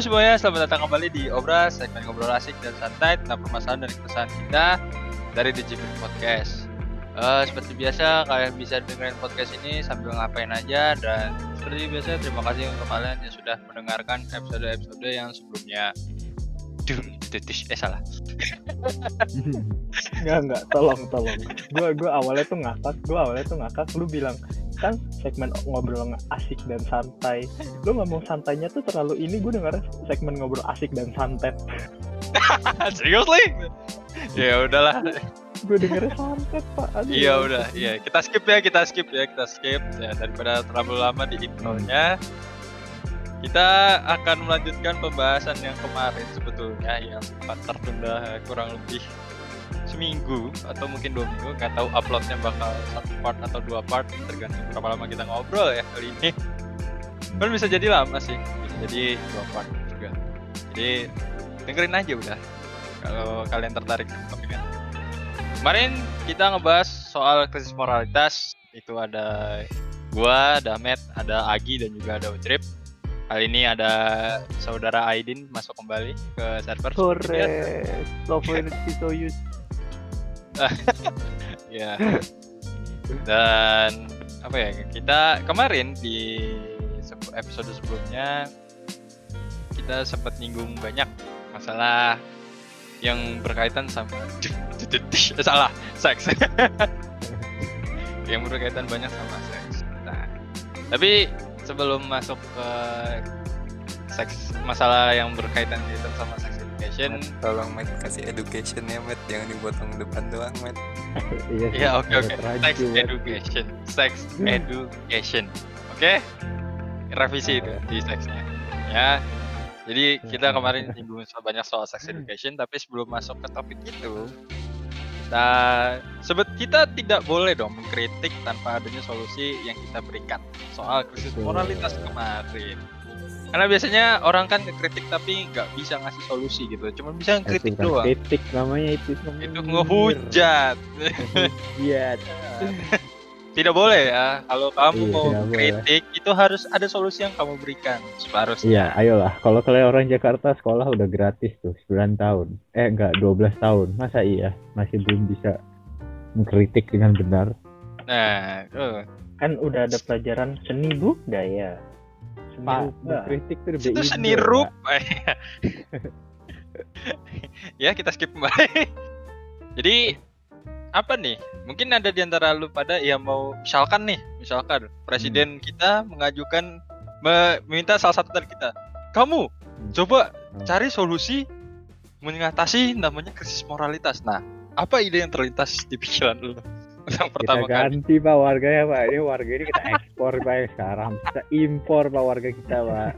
Halo semuanya, selamat datang kembali di Obras, segmen ngobrol asik dan santai tentang permasalahan dan keresahan kita dari Digimon Podcast. Eh, seperti biasa, kalian bisa dengerin podcast ini sambil ngapain aja dan seperti biasa terima kasih untuk kalian yang sudah mendengarkan episode-episode yang sebelumnya. Titis, eh salah. Enggak enggak, tolong tolong. Gua gua awalnya tuh ngakak, gua awalnya tuh ngakak. Lu bilang kan segmen ngobrol asik dan santai. Lu ngomong santainya tuh terlalu ini. Gue denger segmen ngobrol asik dan santet. Seriously? ya udahlah. Gue denger santet pak. Aduh. Iya udah, iya kita skip ya, kita skip ya, kita skip ya daripada terlalu lama di intronya. Kita akan melanjutkan pembahasan yang kemarin sebetulnya yang sempat tertunda kurang lebih seminggu atau mungkin dua minggu nggak tahu uploadnya bakal satu part atau dua part tergantung berapa lama kita ngobrol ya kali ini kan bisa jadi lama sih bisa jadi dua part juga jadi dengerin aja udah kalau kalian tertarik topiknya kemarin kita ngebahas soal krisis moralitas itu ada gua, ada Matt, ada Agi dan juga ada Utrip Kali ini ada saudara Aidin masuk kembali ke server. Correct. Software so use. ya. Dan apa ya? Kita kemarin di episode sebelumnya kita sempat nyinggung banyak masalah yang berkaitan sama salah seks yang berkaitan banyak sama seks. Nah, tapi sebelum masuk ke seks masalah yang berkaitan gitu sama sex education. Tolong Matt kasih education ya Matt. Jangan dipotong depan doang Matt. Iya. ya oke oke. sex Sex education. Sex education. Oke? Revisi itu di seksnya. Ya. Jadi kita kemarin nyinggung so- banyak soal sex education tapi sebelum masuk ke topik itu kita sebet kita tidak boleh dong mengkritik tanpa adanya solusi yang kita berikan soal krisis moralitas kemarin karena biasanya orang kan kritik tapi nggak bisa ngasih solusi gitu cuma bisa kritik doang Kritik namanya itu. itu ngehujat Iya. tidak boleh ya kalau kamu Iya, mau tidak boleh. kritik itu harus ada solusi yang kamu berikan seharusnya Iya, ayolah. Kalau kalian orang Jakarta sekolah udah gratis tuh 9 tahun. Eh enggak, 12 tahun. Masa iya masih belum bisa mengkritik dengan benar? nah eh, Kan udah ada pelajaran seni budaya. Seni Pak, rupa. Mengkritik tuh itu seni rupa ya kita skip kembali jadi apa nih mungkin ada di antara lu pada yang mau misalkan nih misalkan presiden Hmm. kita mengajukan me- meminta salah satu dari kita kamu Hmm. coba Hmm. cari solusi mengatasi namanya krisis moralitas nah apa ide yang terlintas di pikiran lu yang Kita pertama kali ganti pak warganya pak. Ini warga ini kita ekspor pak yang sekarang. Kita impor pak warga kita pak.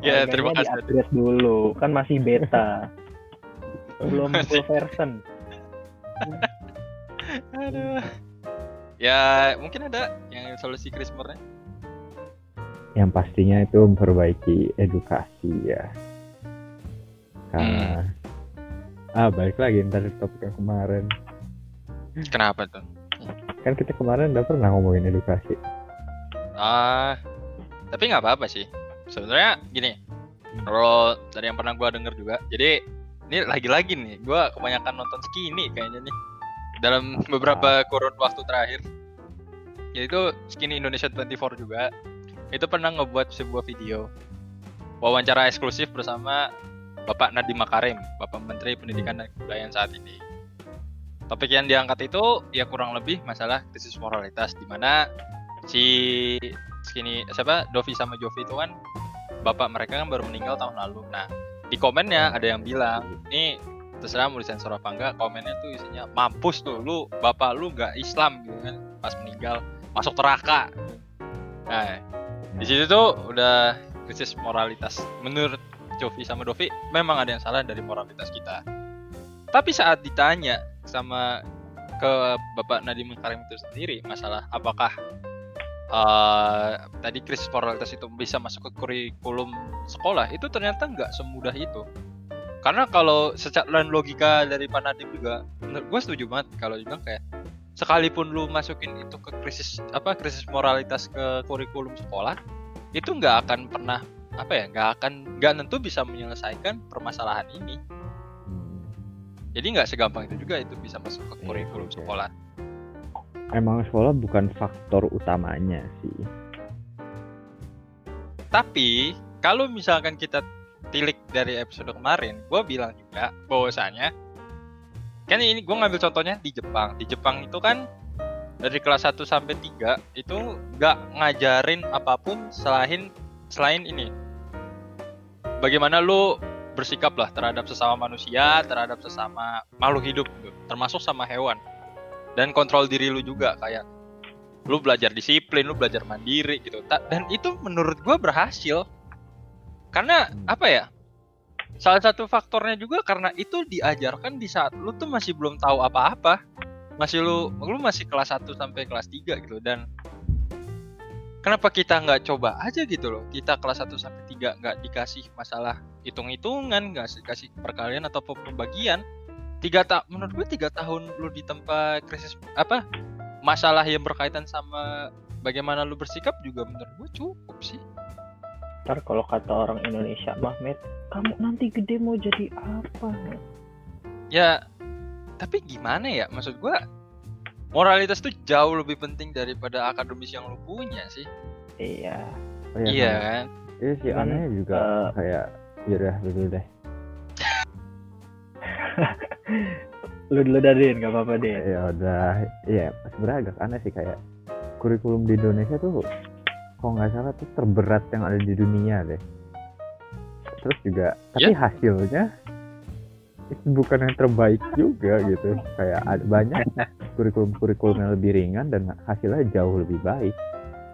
Ya, terima kasih. Upgrade dulu, kan masih beta. Belum Masih. full version. Aduh. Ya mungkin ada yang solusi krisis moralnya. Yang pastinya itu memperbaiki edukasi ya. Karena ah balik lagi ntar topik yang kemarin. Kenapa tuh? Kan kita kemarin udah pernah ngomongin edukasi. Ah, tapi nggak apa-apa sih. Sebenarnya gini, kalau dari yang pernah gua denger juga, jadi ini lagi-lagi nih, gua kebanyakan nonton skinny kayaknya nih dalam beberapa kurun waktu terakhir. Yaitu skinny Indonesia 24 juga. Itu pernah ngebuat sebuah video wawancara eksklusif bersama Bapak Nadiem Makarim, Bapak Menteri Pendidikan dan Kebudayaan saat ini. Topik yang diangkat itu ya kurang lebih masalah krisis moralitas di mana si skinny siapa Dovi sama Jovi itu kan bapak mereka kan baru meninggal tahun lalu. Nah di komennya ada yang bilang ini terserah mau disensor apa enggak komennya tuh isinya mampus tuh lu bapak lu nggak Islam gitu kan pas meninggal masuk neraka. Nah di situ tuh udah krisis moralitas menurut Jovi sama Dovi memang ada yang salah dari moralitas kita. Tapi saat ditanya sama ke Bapak Nadiem Makarim itu sendiri masalah apakah eh, tadi krisis moralitas itu bisa masuk ke kurikulum sekolah itu ternyata nggak semudah itu karena kalau secara logika dari Pak Nadiem juga menurut gue setuju banget kalau dibilang kayak sekalipun lu masukin itu ke krisis apa krisis moralitas ke kurikulum sekolah itu nggak akan pernah apa ya nggak akan nggak tentu bisa menyelesaikan permasalahan ini Hmm. jadi nggak segampang itu juga itu bisa masuk ke Iya, kurikulum oke. sekolah Emang sekolah bukan faktor utamanya sih. tapi kalau misalkan kita tilik dari episode kemarin gue bilang juga bahwasanya kan ini gue ngambil contohnya di Jepang di Jepang itu kan dari kelas 1 sampai 3 itu nggak ngajarin apa pun selain selain ini bagaimana lu bersikap lah terhadap sesama manusia terhadap sesama makhluk hidup gitu. termasuk sama hewan dan kontrol diri lu juga kayak lu belajar disiplin lu belajar mandiri gitu dan itu menurut gua berhasil karena Hmm. apa ya salah satu faktornya juga karena itu diajarkan di saat lu tuh masih belum tahu apa-apa masih lu lu masih kelas 1 sampai kelas 3 gitu dan kenapa kita nggak coba aja gitu loh? Kita kelas 1 sampai 3 nggak dikasih masalah hitung-hitungan nggak dikasih perkalian atau pembagian tiga tak menurut gue tiga tahun lu di tempat krisis apa masalah yang berkaitan sama bagaimana lu bersikap juga menurut gue cukup sih. Ntar kalau kata orang Indonesia Mahmed kamu nanti gede mau jadi apa? Ya tapi gimana ya? Maksud gua moralitas tuh jauh lebih penting daripada akademis yang lu punya sih. Iya. Oh, iya sama. kan? Iya sih anehnya juga eh, kayak yaudah dulu deh. lu dulu dah Din. Gak apa-apa deh Ya udah, iya sebenarnya agak aneh sih kayak kurikulum di Indonesia tuh kalau nggak salah tuh terberat yang ada di dunia deh. Terus juga, tapi hasilnya itu bukan yang terbaik juga gitu. Kayak ada banyak kurikulum-kurikulum yang lebih ringan dan hasilnya jauh lebih baik.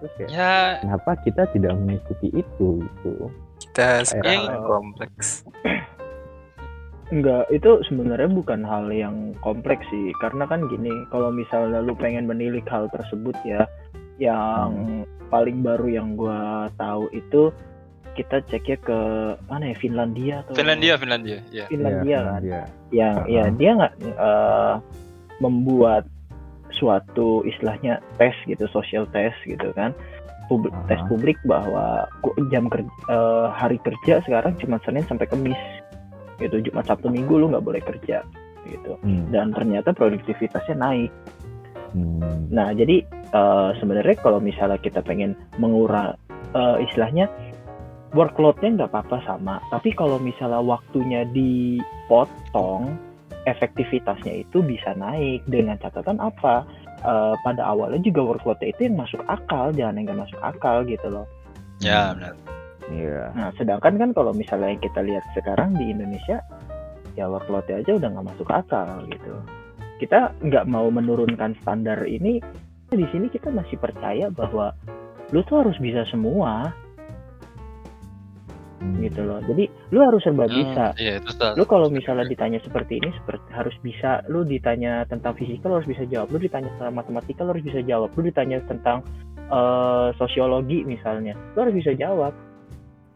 Terus kayak ya kenapa kita tidak mengikuti itu gitu? Kita sekarang Yang- kompleks. Enggak, itu sebenarnya bukan hal yang kompleks sih. Karena kan gini, kalau misalnya lu pengen menilik hal tersebut ya, yang paling baru yang gua tahu itu kita ceknya ke mana ya Finlandia atau Finlandia Finlandia ya Finlandia kan. Iya. Yang ya Uh-uh. dia nggak eh, membuat suatu istilahnya tes gitu, social test gitu kan. Publik, Uh-huh. tes publik bahwa kok jam kerja hari kerja sekarang cuma Senin sampai Kamis gitu Jumat Sabtu Minggu lu nggak boleh kerja gitu Hmm. dan ternyata produktivitasnya naik Hmm. nah jadi eh, sebenarnya kalau misalnya kita pengen mengurang eh, istilahnya workloadnya nggak apa-apa sama tapi kalau misalnya waktunya dipotong efektivitasnya itu bisa naik dengan catatan apa Eh, pada awalnya juga workloadnya itu yang masuk akal jangan yang nggak masuk akal gitu loh ya benar Iya. Nah, sedangkan kan kalau misalnya yang kita lihat sekarang di Indonesia, ya workload-nya aja udah nggak masuk akal gitu. Kita nggak mau menurunkan standar ini, di sini kita masih percaya bahwa lu tuh harus bisa semua. Gitu loh. Jadi lu harus serba Hmm, bisa. iya itu Lu kalau misalnya ditanya seperti ini, seperti harus bisa. Lu ditanya tentang fisika, lu harus bisa jawab. Lu ditanya tentang matematika, lu harus bisa jawab. Lu ditanya tentang eh, sosiologi misalnya, lu harus bisa jawab.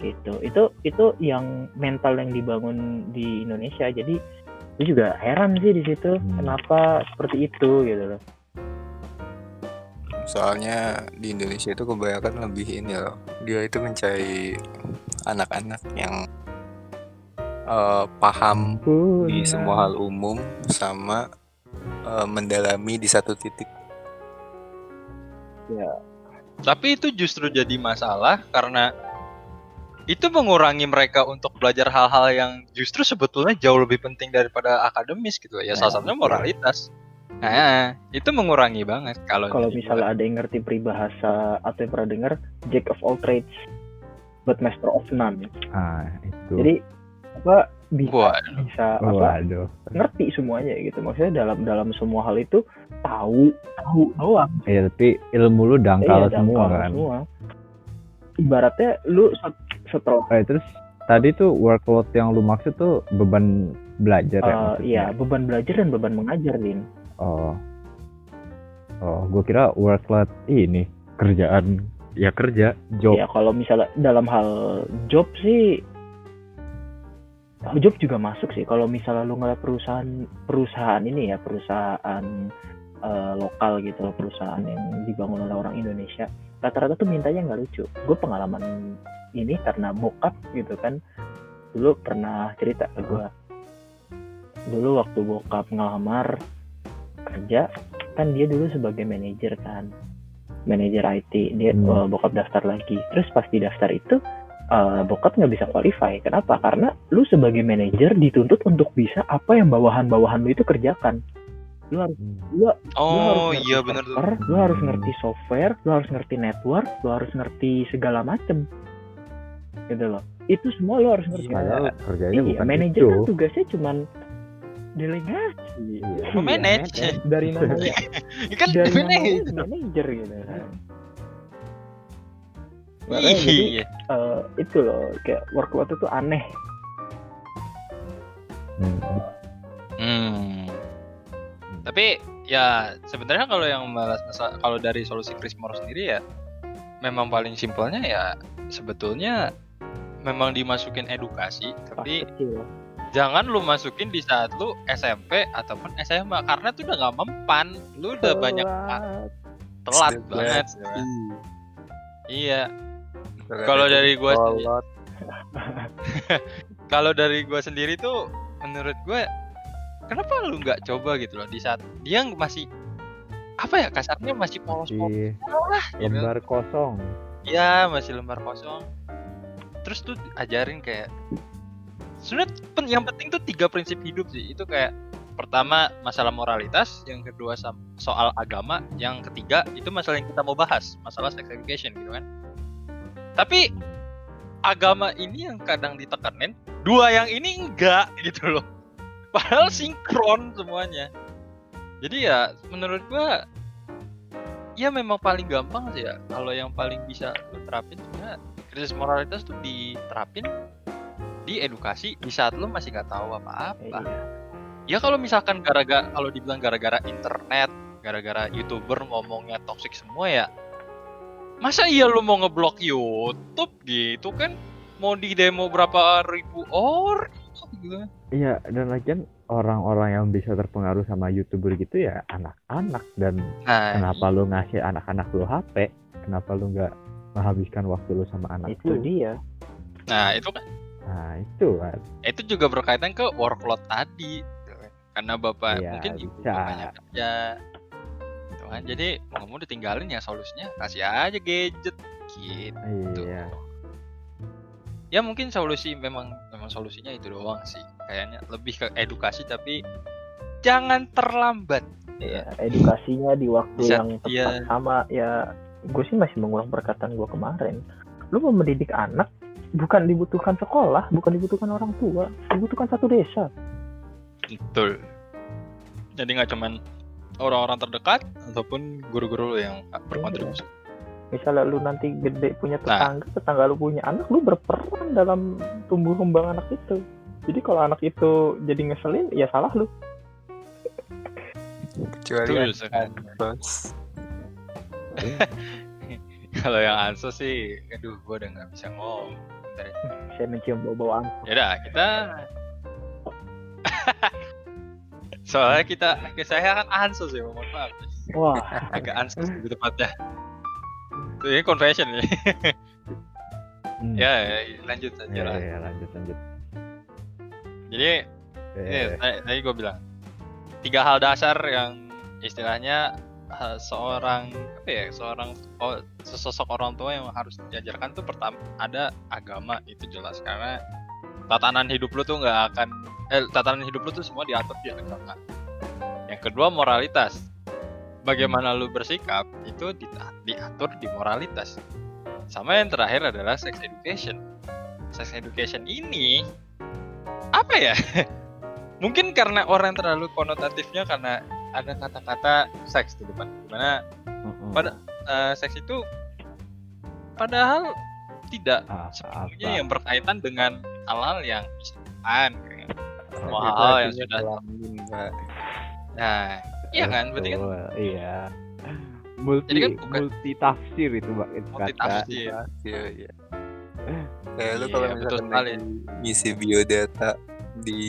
Gitu. Itu itu yang mental yang dibangun di Indonesia. Jadi lu juga heran sih di situ, Hmm. kenapa seperti itu gitu loh. Soalnya di Indonesia itu kebanyakan lebih ini loh. Dia itu mencari anak-anak yang eh, paham Ampun, di semua hal umum sama eh, mendalami di satu titik. tapi itu justru jadi masalah karena itu mengurangi mereka untuk belajar hal-hal yang justru sebetulnya jauh lebih penting daripada akademis gitu ya. Salah satunya moralitas nah itu mengurangi banget kalau Kalau misalnya ada yang ngerti peribahasa atau yang pernah dengar jack of all trades but master of none. Ah, itu. Jadi apa bisa gua bisa apa Waduh. ngerti semuanya gitu maksudnya dalam dalam semua hal itu tahu tahu doang Ya, tapi ilmu lu dangkal Iya, semua dangkal kan. semua. ibaratnya lu set- setelah Eh, terus tadi tuh workload yang lu maksud tuh beban belajar ya eh, maksudnya? iya beban belajar dan beban mengajar din Oh. Oh, gua kira workload ini kerjaan. Ya kerja. Job. ya kalau misalnya dalam hal job sih job juga masuk sih. Kalau misalnya lu ngeliat perusahaan perusahaan ini ya perusahaan eh, lokal gitu perusahaan yang dibangun oleh orang Indonesia rata-rata tuh mintanya nggak lucu. Gue pengalaman ini karena bokap gitu kan. Dulu pernah cerita ke gue dulu waktu bokap ngelamar kerja kan dia dulu sebagai manajer kan. Manajer IT dia Hmm. eh, bokap daftar lagi. Terus pas di daftar itu eh, bokap nggak bisa qualify. Kenapa? Karena lu sebagai manajer dituntut untuk bisa apa yang bawahan-bawahan lu itu kerjakan. Lu harus Hmm. lu, lu Oh harus ngerti iya bener tuh. lu harus ngerti software lu harus ngerti network lu harus ngerti segala macem. Gitu loh. Itu semua lu harus ngerti. Kerjanya iya bukan manajer itu. kan tugasnya cuman delegasi Iya. Memanage. dari namanya Ini kan dari namanya manage. manajer gitu kan Makanya jadi Iya. eh, itu loh kayak workload itu aneh Hmm. Hmm. Tapi ya sebenarnya kalau yang masa- kalau dari solusi Chris Moore sendiri ya memang paling simpelnya ya sebetulnya memang dimasukin edukasi pas tapi kecil jangan lu masukin di saat lu SMP ataupun SMA karena tuh udah nggak mempan lu udah banyak Telat. telat banget telat. iya Telat Kalau dari gua kalau dari gua sendiri tuh menurut gua kenapa lu nggak coba gitu loh di saat dia masih apa ya kasarnya masih polos-polos lah gitu. lembar kosong. ya masih lembar kosong terus tuh ajarin kayak sebenarnya yang penting tuh tiga prinsip hidup sih. Itu kayak pertama masalah moralitas yang kedua soal agama yang ketiga itu masalah yang kita mau bahas masalah sex education gitu kan. Tapi agama ini yang kadang ditekanin dua yang ini enggak gitu loh. Padahal sinkron semuanya. Jadi ya menurut gua ya memang paling gampang sih ya. Kalau yang paling bisa lu terapin sebenarnya krisis moralitas tuh diterapin di edukasi di saat lu masih nggak tahu apa-apa Iya. ya kalau misalkan gara-gara kalau dibilang gara-gara internet gara-gara youtuber ngomongnya toxic semua ya masa iya lu mau ngeblok YouTube gitu kan mau di demo berapa ribu orang gitu Iya, dan lagian orang-orang yang bisa terpengaruh sama youtuber gitu ya anak-anak dan nah kenapa lu ngasih anak-anak lu HP? Kenapa lu nggak menghabiskan waktu lu sama anak itu lu? dia nah itu kan Nah itu kan. itu juga berkaitan ke workload tadi gitu kan. karena bapak Iya, mungkin ibu bapaknya kerja gitu kan jadi mau ditinggalin ya solusinya kasih aja gadget gitu Iya. ya mungkin solusi memang memang solusinya itu doang sih kayaknya lebih ke edukasi tapi jangan terlambat ya edukasinya di waktu Bisa, yang tepat iya. sama ya gue sih masih mengulang perkataan gue kemarin lu mau mendidik anak bukan dibutuhkan sekolah bukan dibutuhkan orang tua dibutuhkan satu desa. Betul. Jadi nggak cuman orang-orang terdekat ataupun guru-guru yang berkontribusi. Misalnya lu nanti gede punya Nah. tetangga tetangga lu punya anak lu berperan dalam tumbuh kembang anak itu. Jadi kalau anak itu jadi ngeselin ya salah lu. Kecuali bos kalau yang anso sih aduh gue udah nggak bisa ngomong Bentar ya. saya mencium bau-bau angin Yaudah, kita soalnya kita saya kan ansos ya mohon maaf. Wah. Agak ansos lebih tepatnya Tuh, ini confession ya Hmm. ya, ya lanjut saja Ya, lah. ya, lanjut lanjut. jadi Eh, ini tadi, tadi gue bilang tiga hal dasar yang istilahnya seorang apa ya seorang oh, sesosok orang tua yang harus diajarkan tuh pertama ada agama itu jelas. Karena tatanan hidup lu tuh nggak akan eh tatanan hidup lu tuh semua diatur di agama. Yang kedua moralitas. Bagaimana lu bersikap itu di- diatur di moralitas. Sama yang terakhir adalah sex education. Sex education ini apa ya? Mungkin karena orang terlalu konotatifnya karena ada kata-kata seks di depan di mana mm-mm. pada- eh, seks itu padahal tidak Ah, sepenuhnya apa? yang berkaitan dengan hal-hal yang bersentuhan kayak semua Itu hal yang sudah kelamin, Mbak. nah iya kan berarti kan iya. Multi Jadi kan bukan- multi tafsir itu mbak itu multi kata. tafsir Iya, iya. Kayak lu Iya, kalau lagi ngisi biodata di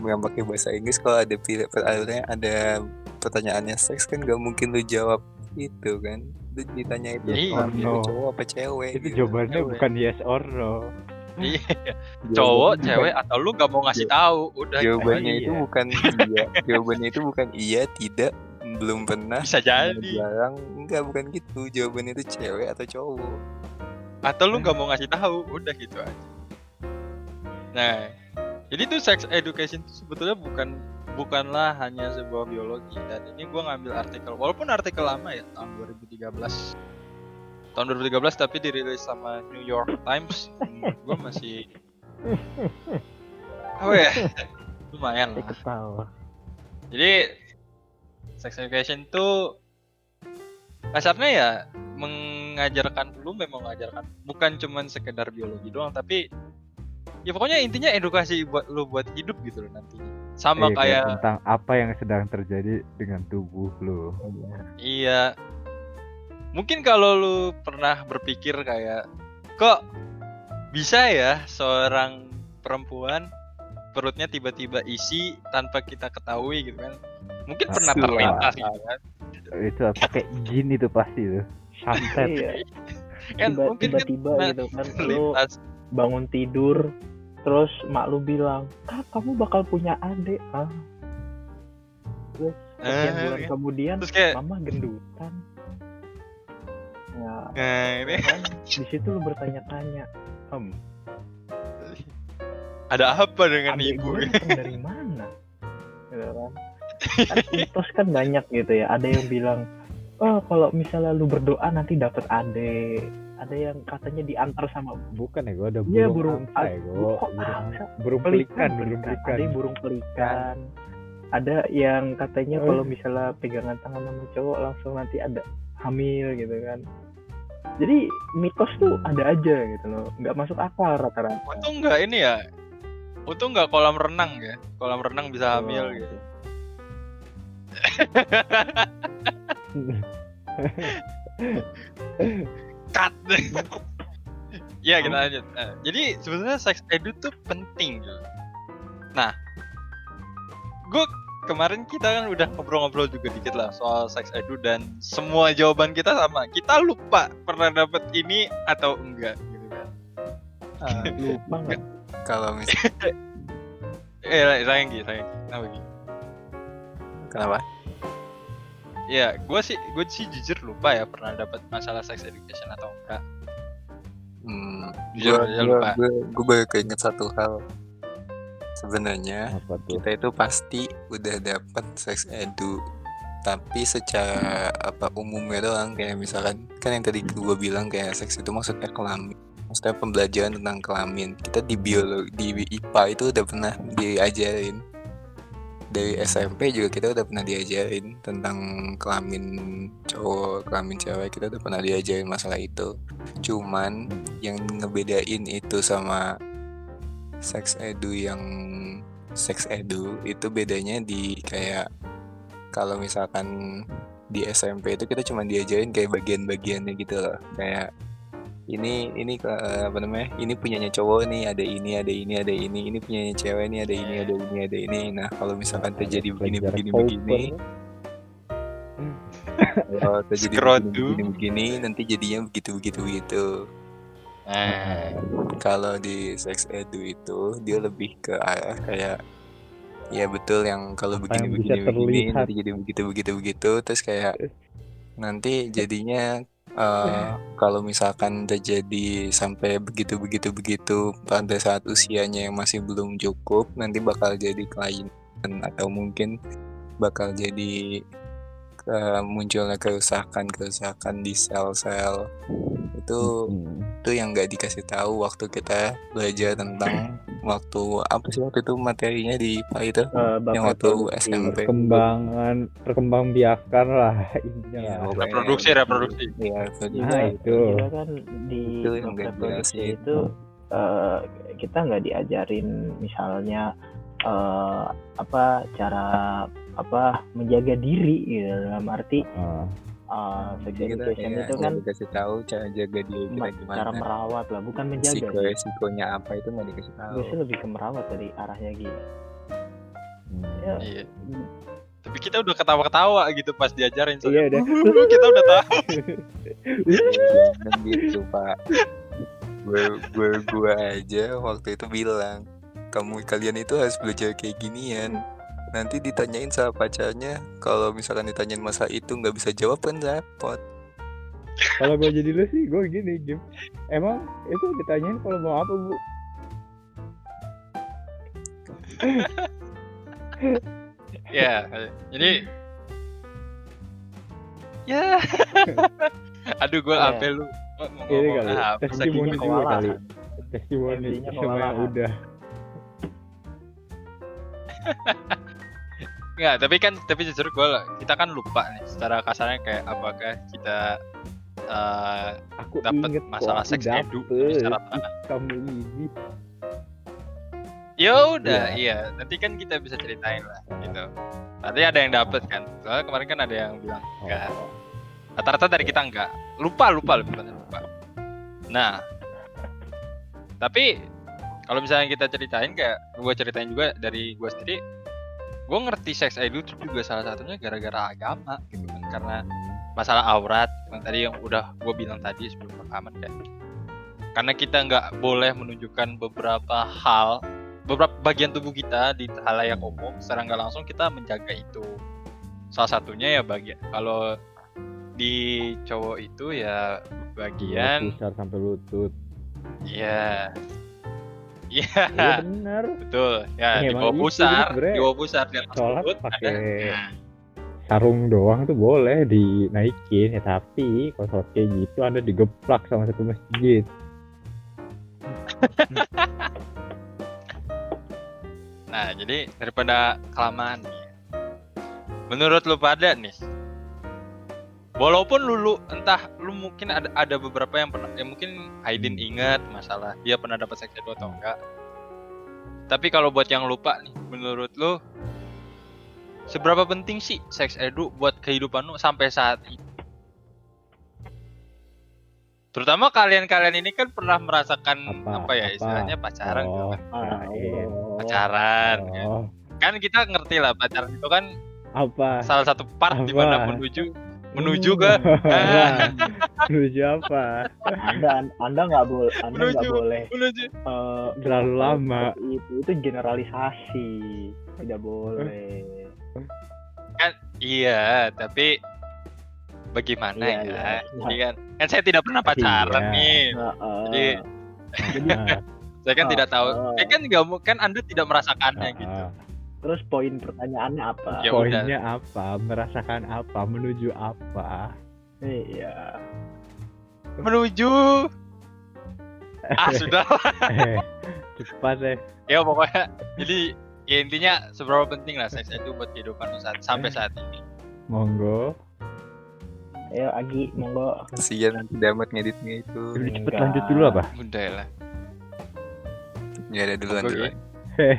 yang pakai bahasa Inggris kalau ada pilih peralihannya ada pertanyaannya seks kan gak mungkin lu jawab itu kan lu ditanya itu Iya. oh, No. cowok apa cewek itu gitu. jawabannya Cewek. bukan yes or no Iya, cowok, cewek atau lu gak mau ngasih tahu, udah gitu jawabannya aja. itu iya. bukan iya jawabannya itu bukan iya tidak belum pernah bisa jadi. jarang enggak bukan gitu jawabannya itu cewek atau cowok Atau lu gak mau ngasih tahu, udah gitu aja. Nah, jadi tuh sex education itu sebetulnya bukan bukanlah hanya sebuah biologi. Dan ini gua ngambil artikel walaupun artikel lama ya tahun 2013 tahun 2013 tapi dirilis sama New York Times. Hmm, gua masih apa ya? Lumayan lah. Ketawa. jadi sex education tuh kasarnya ya mengajarkan lu memang mengajarkan. Bukan cuman sekedar biologi doang tapi ya pokoknya intinya edukasi buat lu buat hidup gitu loh nantinya sama Iya, kayak tentang apa yang sedang terjadi dengan tubuh lo iya. Mungkin kalau lu pernah berpikir kayak kok bisa ya seorang perempuan perutnya tiba-tiba isi tanpa kita ketahui? gitu kan. Mungkin pernah terlintas gitu kan? Itu pakai jin itu pasti tuh. Santet. Iya. kan Tiba- mungkin kan tiba-tiba pernah gitu kan lu bangun tidur terus mak lu bilang ah kamu bakal punya adik. Ah. Terus sekian Eh, bulan kan. kemudian terus kayak mama gendutan. Ya nah ini kan? Di situ lu bertanya-tanya em ada apa dengan adik ibu gue dari mana? Gitu kan? Kan mitos kan banyak gitu ya. Ada yang bilang oh kalau misalnya lu berdoa nanti dapet adik ada yang katanya diantar sama bukan ya gua ada burung Iya, burung- angsa ya kok burung, burung pelikan burung pelikan. Ada yang burung pelikan. Ada yang katanya Oh. kalau misalnya pegangan tangan sama cowok langsung nanti ada hamil gitu kan. Jadi mitos tuh ada aja gitu loh. Nggak masuk akal rata-rata. Untung nggak ini ya? Untung nggak kolam renang ya? Kolam renang bisa hamil Oh, gitu cut. Ya kita lanjut. Nah, jadi sebenarnya sex edu tuh penting gitu nah gue kemarin kita kan udah ngobrol-ngobrol juga dikit lah soal sex edu dan semua jawaban kita sama. Kita lupa pernah dapet ini atau enggak gitu kan. Ah, lupa nggak? Kalau misalnya eh sayang gitu sayang kenapa? Gitu kenapa Ya, gue sih, gue sih jujur lupa ya pernah dapat masalah sex education atau enggak. hmm, Jujur gue aja lupa. gue gue baru keinget satu hal. Sebenarnya kita itu pasti udah dapat sex edu tapi secara apa umumnya doang. Kayak misalkan kan yang tadi gue bilang kayak seks itu maksudnya kelamin maksudnya pembelajaran tentang kelamin. Kita di biologi di IPA itu udah pernah diajarin dari SMP juga kita udah pernah diajarin tentang kelamin cowok kelamin cewek kita udah pernah diajarin masalah itu. Cuman yang ngebedain itu sama sex edu yang sex edu itu bedanya di kayak kalau misalkan di SMP itu kita cuma diajarin kayak bagian-bagiannya gitu loh. Kayak ini ini ke- apa namanya? Ini punyanya cowok nih ada ini ada ini ada ini. Ini punyanya cewek nih ada ini ada ini ada ini. Nah kalau misalkan terjadi begini begini begini kalau terjadi begini, begini begini nanti jadinya begitu begitu begitu. Nah, kalau di sex edu itu dia lebih ke arah kayak ya betul yang kalau Apa begini begini begini terlihat. nanti jadi begitu begitu begitu. Terus kayak nanti jadinya eh, kalau misalkan terjadi sampai begitu begitu begitu pada saat usianya yang masih belum cukup nanti bakal jadi kelainan atau mungkin bakal jadi eh, munculnya kerusakan kerusakan di sel-sel itu Hmm. itu yang nggak dikasih tahu waktu kita belajar tentang waktu apa sih waktu itu materinya di IPA itu bapak yang waktu produksi. SMP perkembangan perkembangbiakan lah ininya Iya, lah. pokoknya Reproduksi, yang- reproduksi. Iya, Juga, reproduksi. Nah, itu. juga kan di Itu yang reproduksi itu eh, kita nggak diajarin misalnya eh, apa cara apa menjaga diri gitu dalam arti Ah, eh, sex Jadi kita education kayak itu kan nggak dikasih tahu cara jaga diri kita ma- gimana cara merawat lah bukan menjaga sih. resikonya apa itu nggak dikasih tahu. sih lebih ke merawat dari arahnya gitu. Hmm. ya. Iya. tapi kita udah ketawa-ketawa gitu pas diajarin iya udah. Kita udah tahu. Kan gitu pak. Gue gue gue aja waktu itu bilang kamu kalian itu harus belajar kayak ginian nanti ditanyain sama pacarnya. Kalau misalkan ditanyain masa itu nggak bisa jawab kan repot. Kalau gue jadi lu sih gue gini Gim emang itu ditanyain kalau mau apa bu? Ya jadi ya. Aduh gue Ya. apa lu? Mau ini ngomong kali. apa? Testimoni juga kali. Testimoni sama yang udah Enggak, tapi kan tapi jujur gue kita kan lupa nih secara kasarnya kayak apakah kita eh aku dapat masalah kok, seks edu secara kamu ini. Ya udah iya. nanti kan kita bisa ceritain lah gitu. Tadi ada yang dapet kan? Soalnya kemarin kan ada yang bilang enggak. Oh. rata-rata dari kita enggak. Lupa lupa lebih banyak lupa. Nah. Tapi kalau misalnya kita ceritain kayak gue ceritain juga dari gue sendiri gue ngerti seks edu itu juga salah satunya gara-gara agama gitu kan. Karena masalah aurat yang tadi yang udah gue bilang tadi sebelum rekaman kan. Karena kita nggak boleh menunjukkan beberapa hal beberapa bagian tubuh kita di halayak umum secara nggak langsung kita menjaga itu. Salah satunya ya bagian kalau di cowok itu ya bagian pusar sampai lutut. Ya iya. Iya bener. Betul. Ya Ya, di bawah pusar di bawah pusar di atas sholat pakai ada. Nah, sarung doang tuh boleh dinaikin ya tapi kalau sholat kayak gitu anda digeplak sama satu masjid. Nah, jadi daripada kelamaan nih. Menurut lu pada nih. Walaupun lu, lu entah lu mungkin ada ada beberapa yang pernah ya mungkin Aidin ingat masalah dia pernah dapat seks edu atau enggak. Tapi kalau buat yang lupa nih, menurut lu seberapa penting sih seks edu buat kehidupan lu sampai saat ini? Terutama kalian-kalian ini kan pernah merasakan Apa? apa, ya Apa? istilahnya pacaran gitu oh, kan. kirain. Pacaran. kan. oh, kan kita ngerti lah pacaran itu kan apa salah satu part di mana Apa? menuju menuju ke Wah, menuju apa? Anda anda nggak boleh anda nggak boleh menuju. eh, terlalu lama. itu. Itu generalisasi. Tidak boleh. Iya tapi bagaimana Iya, ya? iya. jadi kan kan saya tidak pernah pacaran Iya. nih. Heeh. Jadi, Nah, saya kan Ah, tidak tahu. Ah. saya kan nggak mau kan anda tidak merasakannya gitu. ah, terus poin pertanyaannya apa? Ya poinnya apa? Merasakan apa? Menuju apa? Iya. Menuju. Ah sudah. Eh, cepat deh. Ya pokoknya. Jadi ya intinya seberapa penting lah seks itu buat kehidupan saat, sampai saat ini. Monggo. Ayo Agi monggo. Kasihan nanti damat ngeditnya itu. Udah cepet lanjut dulu apa? Udah lah. Ya ada duluan Monggo, duluan. eh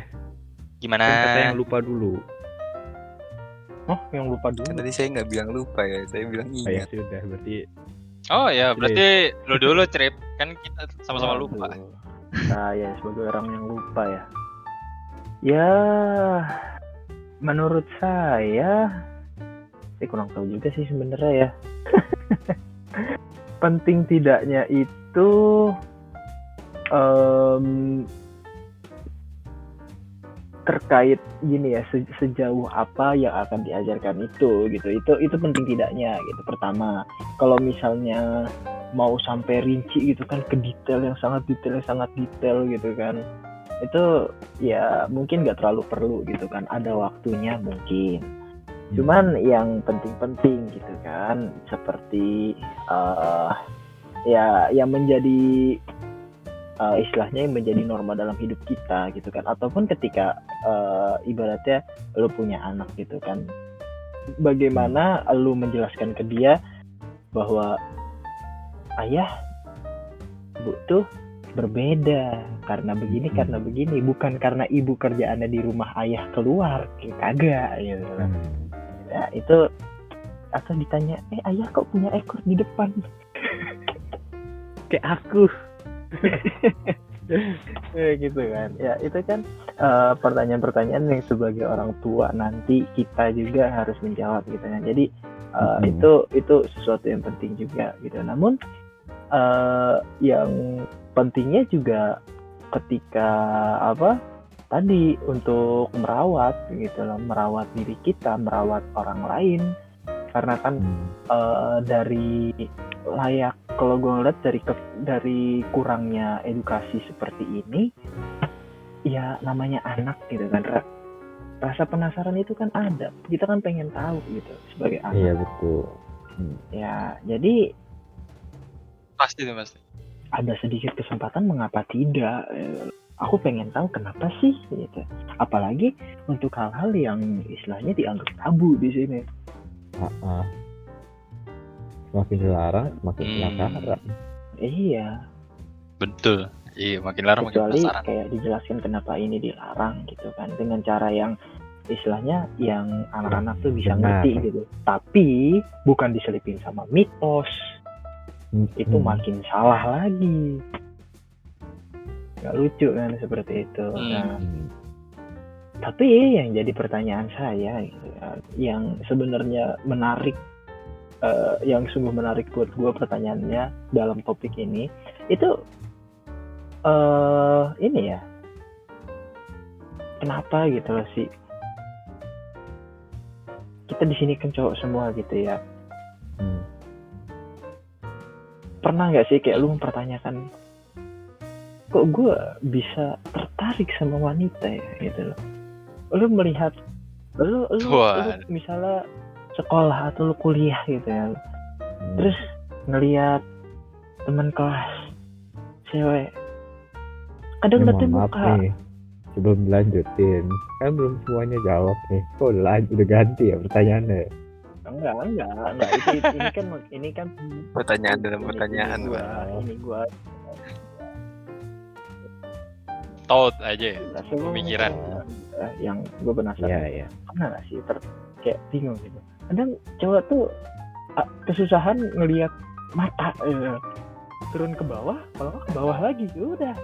gimana? Kata yang lupa dulu. Oh yang lupa dulu? Kan tadi saya nggak bilang lupa ya saya bilang oh, ya ingat. sudah berarti oh ya berarti lu dulu trip kan kita sama-sama lupa. Aduh. saya sebagai orang yang lupa ya. Ya menurut saya saya kurang tahu juga sih sebenarnya ya. Penting tidaknya itu em, terkait gini ya se- sejauh apa yang akan diajarkan itu gitu. Itu itu penting tidaknya gitu. Pertama kalau misalnya mau sampai rinci gitu kan ke detail yang sangat detail yang sangat detail gitu kan. Itu ya mungkin nggak terlalu perlu gitu kan. Ada waktunya mungkin. Cuman yang penting-penting gitu kan seperti eh ya yang menjadi eh, istilahnya yang menjadi norma dalam hidup kita gitu kan. Ataupun ketika eh, ibaratnya lu punya anak gitu kan. Bagaimana lu menjelaskan ke dia bahwa ayah bu tuh berbeda. Karena begini karena begini. Bukan karena ibu kerjaannya di rumah ayah keluar. Kagak gitu kan. Hmm. ya itu atau ditanya eh ayah kok punya ekor di depan? Kayak aku gitu kan ya itu kan eh, pertanyaan-pertanyaan yang sebagai orang tua nanti kita juga harus menjawab gitu kan jadi eh, Mhm. itu itu sesuatu yang penting juga gitu namun eh, yang pentingnya juga ketika apa tadi untuk merawat gitu loh merawat diri kita merawat orang lain karena kan Hmm. eh, dari layak kalau gue ngeliat dari ke- dari kurangnya edukasi seperti ini ya namanya anak gitu kan Ra- rasa penasaran itu kan ada kita kan pengen tahu gitu sebagai anak Iya betul. ya jadi Pasti tuh pasti. ada sedikit kesempatan mengapa tidak Eh, aku pengen tahu kenapa sih gitu apalagi untuk hal-hal yang istilahnya dianggap tabu di sini Ah, ah. Semakin dilarang, semakin Hmm. penasaran. iya Betul. Iya, makin larang makin kecuali penasaran. kayak dijelaskan kenapa ini dilarang gitu kan dengan cara yang istilahnya yang anak-anak tuh bisa Benar. ngerti gitu tapi bukan diselipin sama mitos Hmm. itu makin salah lagi nggak lucu kan seperti itu Hmm. nah tapi yang jadi pertanyaan saya yang sebenarnya menarik eh, yang sungguh menarik buat gue pertanyaannya dalam topik ini itu eh ini ya. Kenapa gitu loh sih kita di sini kan cowok semua gitu ya. Hmm. pernah nggak sih kayak lu mempertanyakan kok gue bisa tertarik sama wanita ya? Gitu loh. Lu melihat lu lu, lu misalnya sekolah atau lu kuliah gitu ya. Hmm. terus ngelihat teman kelas cewek. Kadang maaf muka. nih sebelum dilanjutin kan belum semuanya jawab nih. Kok udah lanjut udah ganti ya pertanyaannya? Enggak enggak enggak. Itu, itu- ini kan ini kan Pertanyaan dalam ini- pertanyaan, ini gua, ini gua. Taut aja ya. gua Pemikiran. yang gue penasaran iya iya. pernah gak sih ter kayak bingung gitu kadang cowok tuh ah, kesusahan ngelihat mata eh, turun ke bawah kalau ke bawah lagi ya udah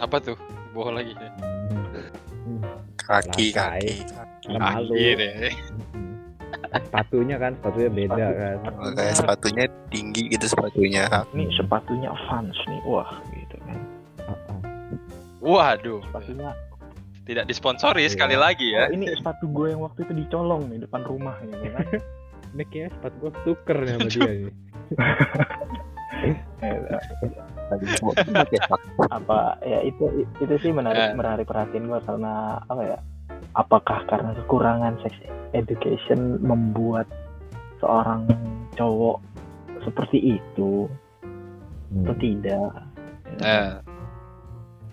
Apa tuh? Bohong lagi. ya. Hmm. Kaki, kaki. Malu Akhir ya. Hmm. sepatunya kan sepatunya beda Sepatu. kan Makanya sepatunya tinggi gitu sepatunya. nih sepatunya Vans nih wah gitu kan. Waduh. sepatunya Tidak disponsori Iya. sekali lagi ya. oh, ini sepatu gue yang waktu itu dicolong nih depan rumah gitu kan ini kayaknya sepatu gua tuker nih sama dia nih Eh, apa ya itu itu sih menarik Eh. menarik perhatian gue karena apa ya apakah karena kekurangan sex education membuat seorang cowok seperti itu Hmm. atau tidak Eh,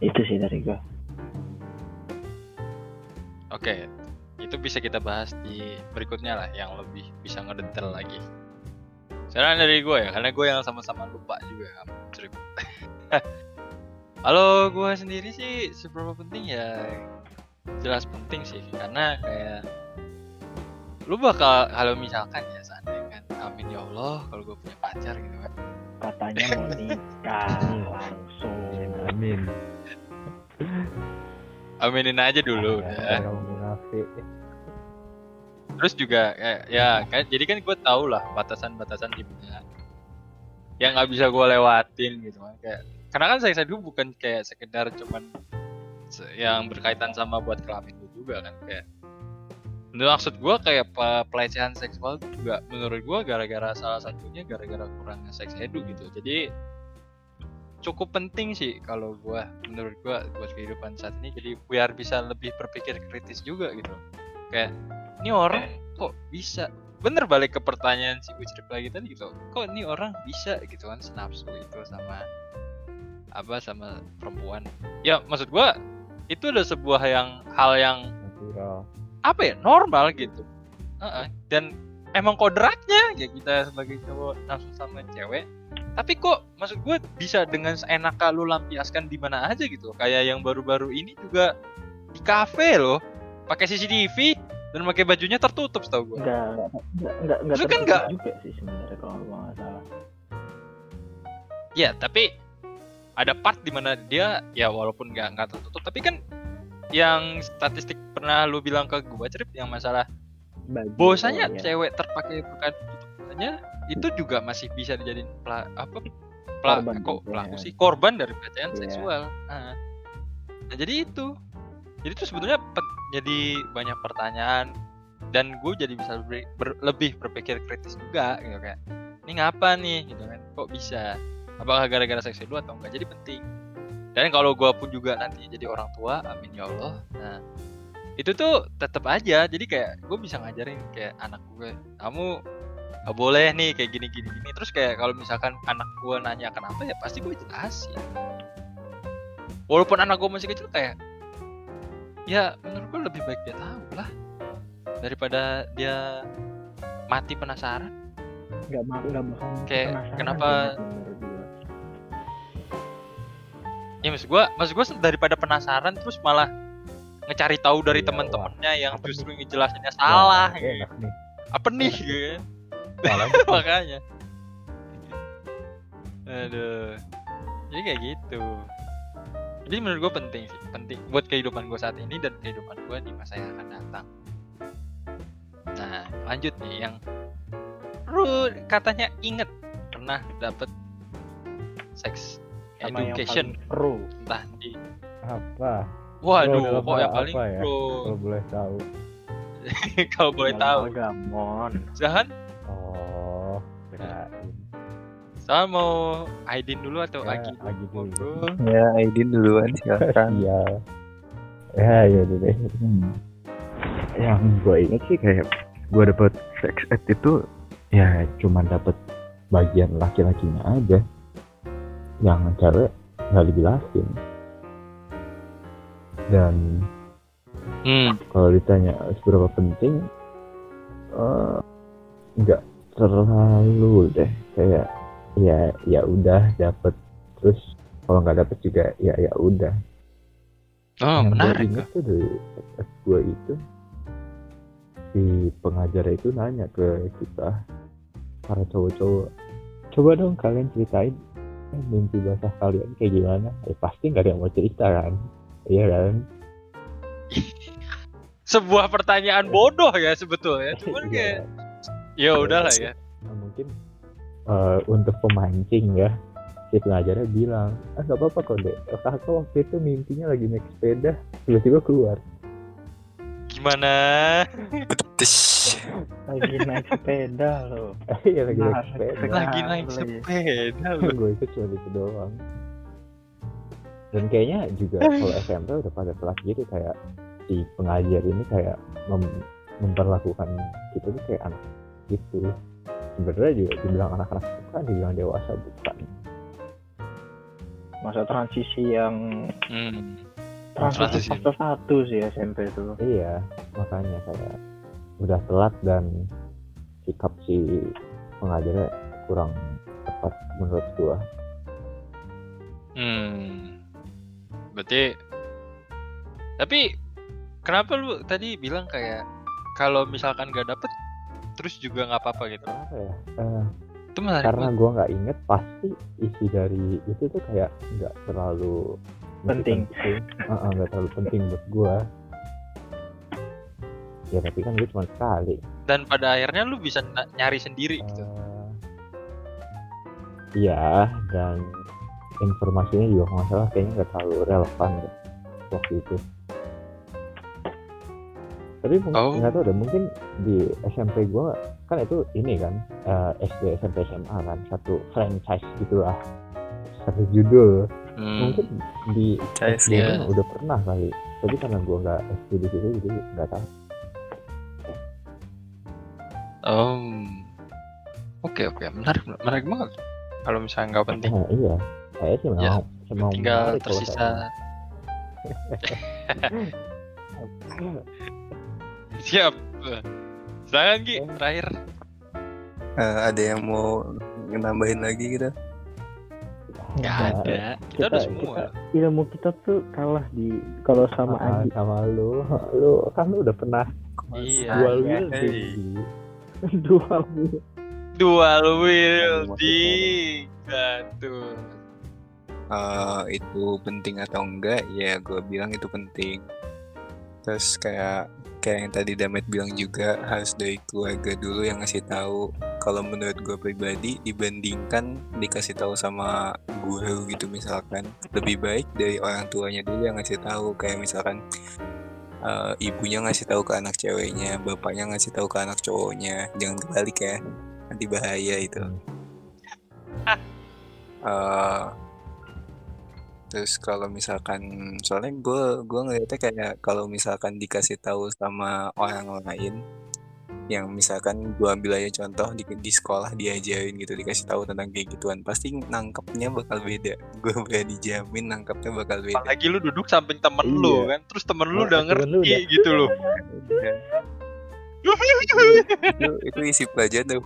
itu sih dari gue Oke, itu bisa kita bahas di berikutnya lah yang lebih bisa ngedetail lagi. Sekarang dari gue ya, karena gue yang sama-sama lupa juga cerita. Kalau gue sendiri sih seberapa penting ya jelas penting sih karena kayak lu bakal kalau misalkan ya seandainya kan amin ya Allah kalau gue punya pacar gitu kan katanya mau nikah langsung amin aminin aja dulu Ya, udah. kamu munafik terus juga kayak ya kan jadi kan gue tau lah batasan-batasan di mana yang nggak bisa gue lewatin gitu kan kayak karena kan saya dulu bukan kayak sekedar cuman yang berkaitan sama buat kelamin gue juga kan kayak menurut maksud gue kayak pe- pelecehan seksual itu juga menurut gue gara-gara salah satunya gara-gara kurangnya seks edu gitu. Jadi cukup penting sih kalau gue menurut gue buat kehidupan saat ini. Jadi biar bisa lebih berpikir kritis juga gitu. Kayak ini orang kok bisa? Bener balik ke pertanyaan si Ucrip lagi tadi gitu. Kok ini orang bisa? Gitu kan senapsu itu sama apa sama perempuan. Ya maksud gua itu udah sebuah yang hal yang natural. apa ya normal gitu. Heeh. dan emang kodratnya ya kita sebagai cowok nafsu sama cewek. Tapi kok maksud gue bisa dengan seenak lu lampiaskan di mana aja gitu. Kayak yang baru-baru ini juga di kafe loh. Pakai CCTV dan pakai bajunya tertutup setahu gue. Enggak enggak enggak enggak kan enggak- juga sih sebenarnya kalau nggak salah. Ya tapi ada part di mana dia ya walaupun nggak nggak tertutup tapi kan yang statistik pernah lu bilang ke gua trip yang masalah Bahwasanya oh, iya. cewek terpakai bukan tutupnya itu juga masih bisa dijadiin pela, apa pela, Korban kok pelaku ya. sih korban dari pelecehan Iya. seksual. Nah, nah, jadi itu. Jadi itu sebetulnya jadi banyak pertanyaan dan gue jadi bisa ber- ber- lebih berpikir kritis juga gitu kayak ini ngapa nih? Gitu kan kok bisa? Apakah gara-gara seks dulu atau enggak? Jadi penting. Dan kalau gue pun juga nanti jadi orang tua amin ya Allah. Nah itu tuh tetap aja jadi kayak gue bisa ngajarin kayak anak gue kamu gak boleh nih kayak gini gini gini. Terus kayak kalau misalkan anak gue nanya kenapa ya pasti gue jelasin. Walaupun anak gue masih kecil kayak ya menurut gue lebih baik dia tahu lah daripada dia mati penasaran. Nggak mau nggak bakal Kayak, kenapa- ya maksud gue maksud gue daripada penasaran terus malah ngecari tahu dari Iya, teman-temannya yang apa justru ngejelasinnya salah Wah, gitu. nih. Apa nih gitu salah. Makanya. Aduh. Jadi kayak gitu. Jadi menurut gue penting sih penting buat kehidupan gue saat ini dan kehidupan gue di masa yang akan datang. Nah lanjut nih yang lu katanya inget pernah dapet sex Sama yang education. paling pro entah di apa waduh kok yang paling apa ya? pro? Kalau boleh tahu. Kalau boleh tahu. Gamon silahkan. Oh kirain. Saya mau Aidin dulu atau Ya, Agi? Agi dulu. Bro? Ya, Aidin duluan silakan. iya. Ya ya udah deh. Hmm. yang gue inget sih kayak gue dapet sex ed itu ya cuma dapet bagian laki-lakinya aja. Yang cewek nggak dijelasin dan Hmm. kalau ditanya seberapa penting eh, nggak terlalu deh. Kayak ya ya udah dapet. Terus kalau nggak dapet juga ya ya udah. Oh, yang gue menarik. inget tuh dari SS gue itu si pengajar itu nanya ke kita para cowok-cowok coba dong kalian ceritain eh, mimpi basah kalian kayak gimana? Eh pasti nggak ada yang mau cerita kan iya kan Sebuah pertanyaan bodoh ya sebetulnya. Cuman Iya. kayak ya udahlah ya. Nah, mungkin eh, untuk pemancing ya si pengajarnya bilang ah nggak apa-apa kok dek kakak waktu itu mimpinya lagi naik sepeda tiba-tiba keluar Gimana? Betis. lagi naik sepeda loh iya lagi naik sepeda Lagi naik lagi. sepeda loh. gue itu cuma itu doang dan kayaknya juga kalau SMP udah pada kelas gitu kayak si pengajar ini kayak mem- memperlakukan kita tuh kayak anak gitu. Sebenarnya juga dibilang anak-anak bukan dibilang dewasa bukan. Masa transisi yang Hmm. transisi fase satu sih SMP itu. Iya makanya kayak udah telat dan sikap si pengajarnya kurang tepat menurut gua. Hmm. Berarti tapi kenapa lu tadi bilang kayak kalau misalkan gak dapet terus juga nggak apa-apa gitu. apa ya Eh, Itu karena gua nggak inget pasti isi dari itu tuh kayak nggak terlalu Penting. Heeh, nggak terlalu penting buat gua ya tapi kan gue cuma sekali Dan pada akhirnya lu bisa nyari sendiri gitu. Eh, iya dan informasinya juga nggak salah kayaknya nggak terlalu relevan deh waktu itu tapi mungkin Oh. nggak tahu deh mungkin di SMP gua kan itu ini kan eh, SD SMP SMA kan satu franchise gitulah satu judul Hmm. mungkin di Franchise, SD ya. udah pernah kali tapi karena gua nggak SD di situ jadi nggak tahu Oh. Oke oke menarik menarik banget. Kalau misalnya nggak penting. Nah, iya saya sih memang Ya, memang tinggal tersisa. siap. Silakan Ki. Terakhir. Eh, ada yang mau nambahin lagi gitu? Nggak. ada. kita, udah semua. ilmu kita tuh kalah di kalau sama Ah, Agi sama lu. Lu kan lu udah pernah iya. dual iya. wielding. Dua mulu. dual wielding. Satu eh, itu penting atau enggak ya gue bilang itu penting. Terus kayak kayak yang tadi Damet bilang juga harus dari keluarga dulu yang ngasih tahu kalau menurut gue pribadi dibandingkan dikasih tahu sama guru gitu misalkan. Lebih baik dari orang tuanya dulu yang ngasih tahu kayak misalkan eh, ibunya ngasih tahu ke anak ceweknya bapaknya ngasih tahu ke anak cowoknya jangan kebalik ya nanti bahaya itu. Eh, terus kalau misalkan soalnya gue gue ngeliatnya kayak kalau misalkan dikasih tahu sama orang lain yang misalkan gue ambil aja contoh di, di sekolah diajarin gitu dikasih tahu tentang kayak gituan pasti nangkepnya bakal beda. Gue berani jamin nangkepnya bakal beda. Apalagi lu duduk samping temen Iya. lu kan terus temen lu udah lu ngerti udah- gitu loh itu itu isi pelajaran tuh.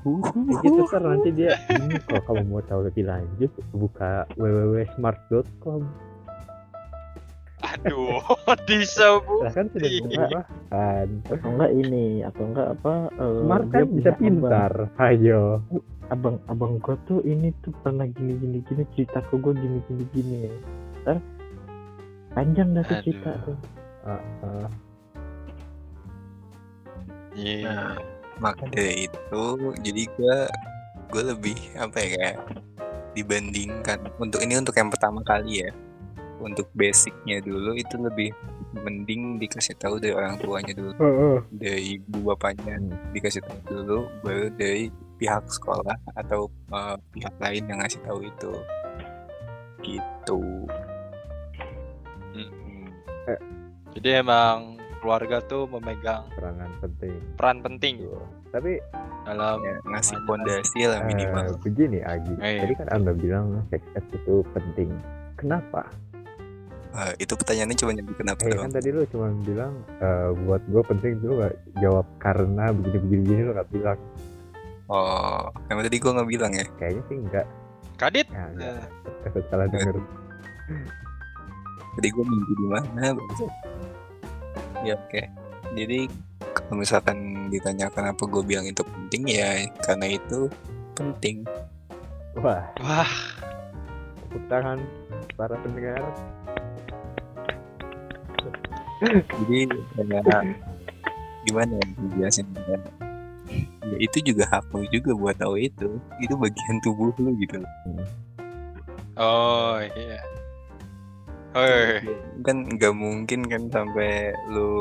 Gitu kan nanti dia ini kalau kamu mau tahu lebih lanjut buka www.smart.com aduh disebut kan sudah Iya. murah kan. Atau enggak ini atau enggak apa eh, smart kan bisa abang. pintar. Ayo. Abang abang gua tuh ini tuh pernah gini gini gini cerita ke gua gini gini. Gini ntar panjang dah tuh cerita tuh. Ah, ah. Iya. Nah, maka dari itu jadi gue gue lebih apa ya kayak dibandingkan untuk ini untuk yang pertama kali ya untuk basicnya dulu itu lebih mending dikasih tahu dari orang tuanya dulu dari ibu bapaknya Hmm. dikasih tahu dulu baru dari pihak sekolah atau eh, pihak lain yang ngasih tahu itu gitu Mm-mm. Eh. Jadi emang keluarga tuh memegang perangan penting. peran penting. Tapi dalam ya, ngasih pondasi lah eh, minimal. begini Agi. Eh, tadi kan anda bilang sex ed itu penting. Kenapa? Eh, itu pertanyaannya cuma nyebut kenapa Eh doang. kan tadi lu cuma bilang eh, buat gue penting lu gak jawab karena begini begini begini lu gak bilang. Oh emang tadi gue nggak bilang ya? Kayaknya sih enggak Kadit. ya enggak eh, takut salah denger. Tadi gue mimpi di mana? Ya oke. Jadi kalau misalkan ditanya kenapa gue bilang itu penting ya karena itu penting. wah Wah, tepuk tangan para pendengar Jadi kayak gimana ya dijelasin ya. Ya itu juga hak lu juga buat tahu itu. Itu bagian tubuh lu gitu. loh. oh iya. Oh, iya. Kan nggak mungkin kan sampai lu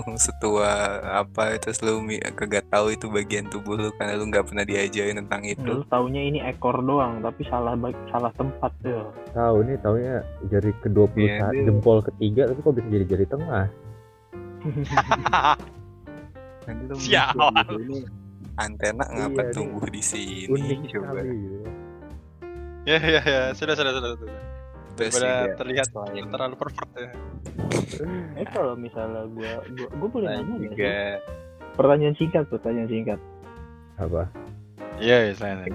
setua apa terus lu mi- kagak tahu itu bagian tubuh lu karena lu nggak pernah diajarin tentang itu. lu taunya ini ekor doang tapi salah bag- salah tempat tuh tahu nih taunya jari ke 21 Iya, dia- jempol ketiga tapi kok bisa jadi jari tengah Nanti lu Sialan. antena ngapa Iya, tumbuh di sini unik coba gitu ya ya ya sudah sudah sudah sudah. Daripada terlihat selain terlalu pervert ya. eh kalau misalnya gua gua, gua boleh selain nanya juga. pertanyaan singkat pertanyaan singkat. Apa? Iya, iya, saya.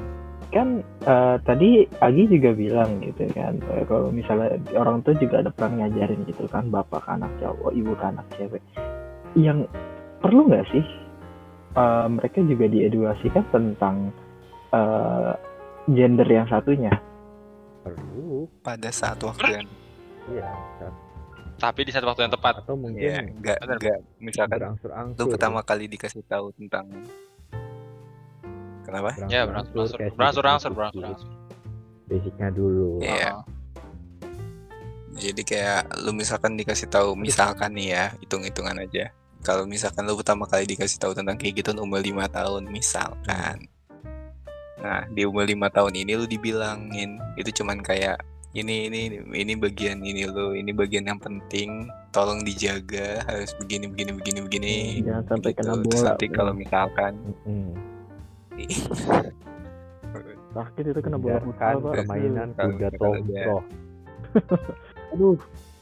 kan eh, tadi Agi juga bilang gitu kan eh, kalau misalnya orang tua juga ada peran ngajarin gitu kan bapak ke anak cowok ibu ke anak cewek. Yang perlu nggak sih eh, mereka juga diedukasikan tentang eh, gender yang satunya perlu pada saat waktu yang iya kan. Tapi di saat waktu yang tepat. atau mungkin ya enggak enggak misalkan berangsur-angsur lu pertama kali dikasih tahu tentang kenapa Ya, berangsur-angsur. Berangsur-angsur, berangsur-angsur. basicnya dulu Iya. Oh. jadi kayak lu misalkan dikasih tahu misalkan nih ya hitung-hitungan aja kalau misalkan lu pertama kali dikasih tahu tentang kayak gitu umur lima tahun misalkan nah di umur lima tahun ini lu dibilangin itu cuman kayak ini ini ini bagian ini lu ini bagian yang penting tolong dijaga harus begini begini begini begini jangan sampai gitu. kena Terus bola nanti kalau misalkan Mm-mm. sakit itu kena bola futsal pak permainan kuda tomproh aduh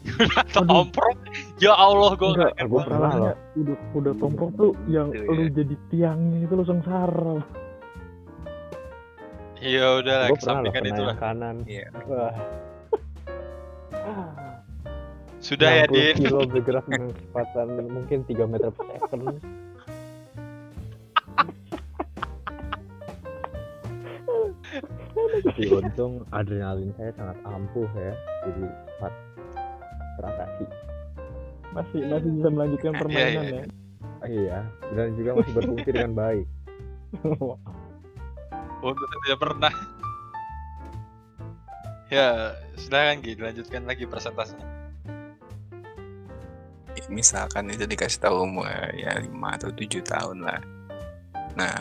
Tomprok. Ya Allah, gue enggak nggak gue gua pernah udah udah tomprok tuh yang Gitu lu ya. jadi tiangnya itu lu sengsara Ya udah lah, kesampingkan itu lah. yang kanan Iya. wah Sudah ya, 60 Din. kilo bergerak dengan kecepatan mungkin 3 meter per second Tapi untung adrenalin saya sangat ampuh ya, jadi cepat teratasi. Masih masih bisa melanjutkan Iya, permainan iya. ya. Iya, dan juga masih berfungsi dengan baik. Untuk tidak pernah. Ya, silakan Gi, lanjutkan lagi presentasinya. misalkan itu dikasih tahu umur ya 5 atau 7 tahun lah nah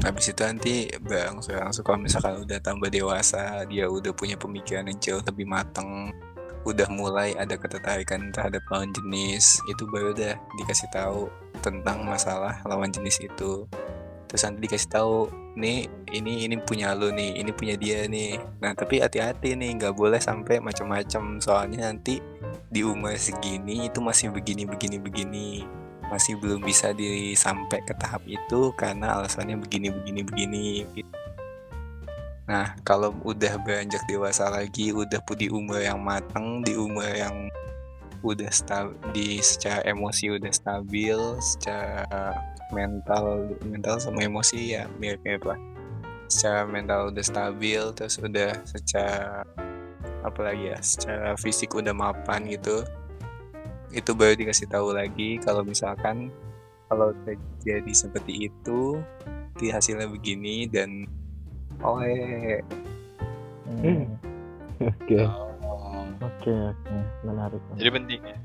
habis itu nanti bang sekarang kalau misalkan udah tambah dewasa dia udah punya pemikiran yang jauh lebih matang udah mulai ada ketertarikan terhadap lawan jenis itu baru udah dikasih tahu tentang masalah lawan jenis itu terus nanti dikasih tahu nih ini ini punya lu nih ini punya dia nih. Nah tapi hati-hati nih nggak boleh sampai macam-macam. Soalnya nanti di umur segini itu masih begini begini begini. Masih belum bisa di sampai ke tahap itu karena alasannya begini begini begini. Nah kalau udah beranjak dewasa lagi udah pu- di umur yang matang di umur yang udah sta- di secara emosi udah stabil secara mental mental sama emosi ya mirip-mirip lah secara mental udah stabil terus udah secara apalagi ya secara fisik udah mapan gitu itu baru dikasih tahu lagi kalau misalkan kalau terjadi seperti itu di hasilnya begini dan oleh Hmm, Oke. Oh. Oke oke menarik. Jadi penting ya.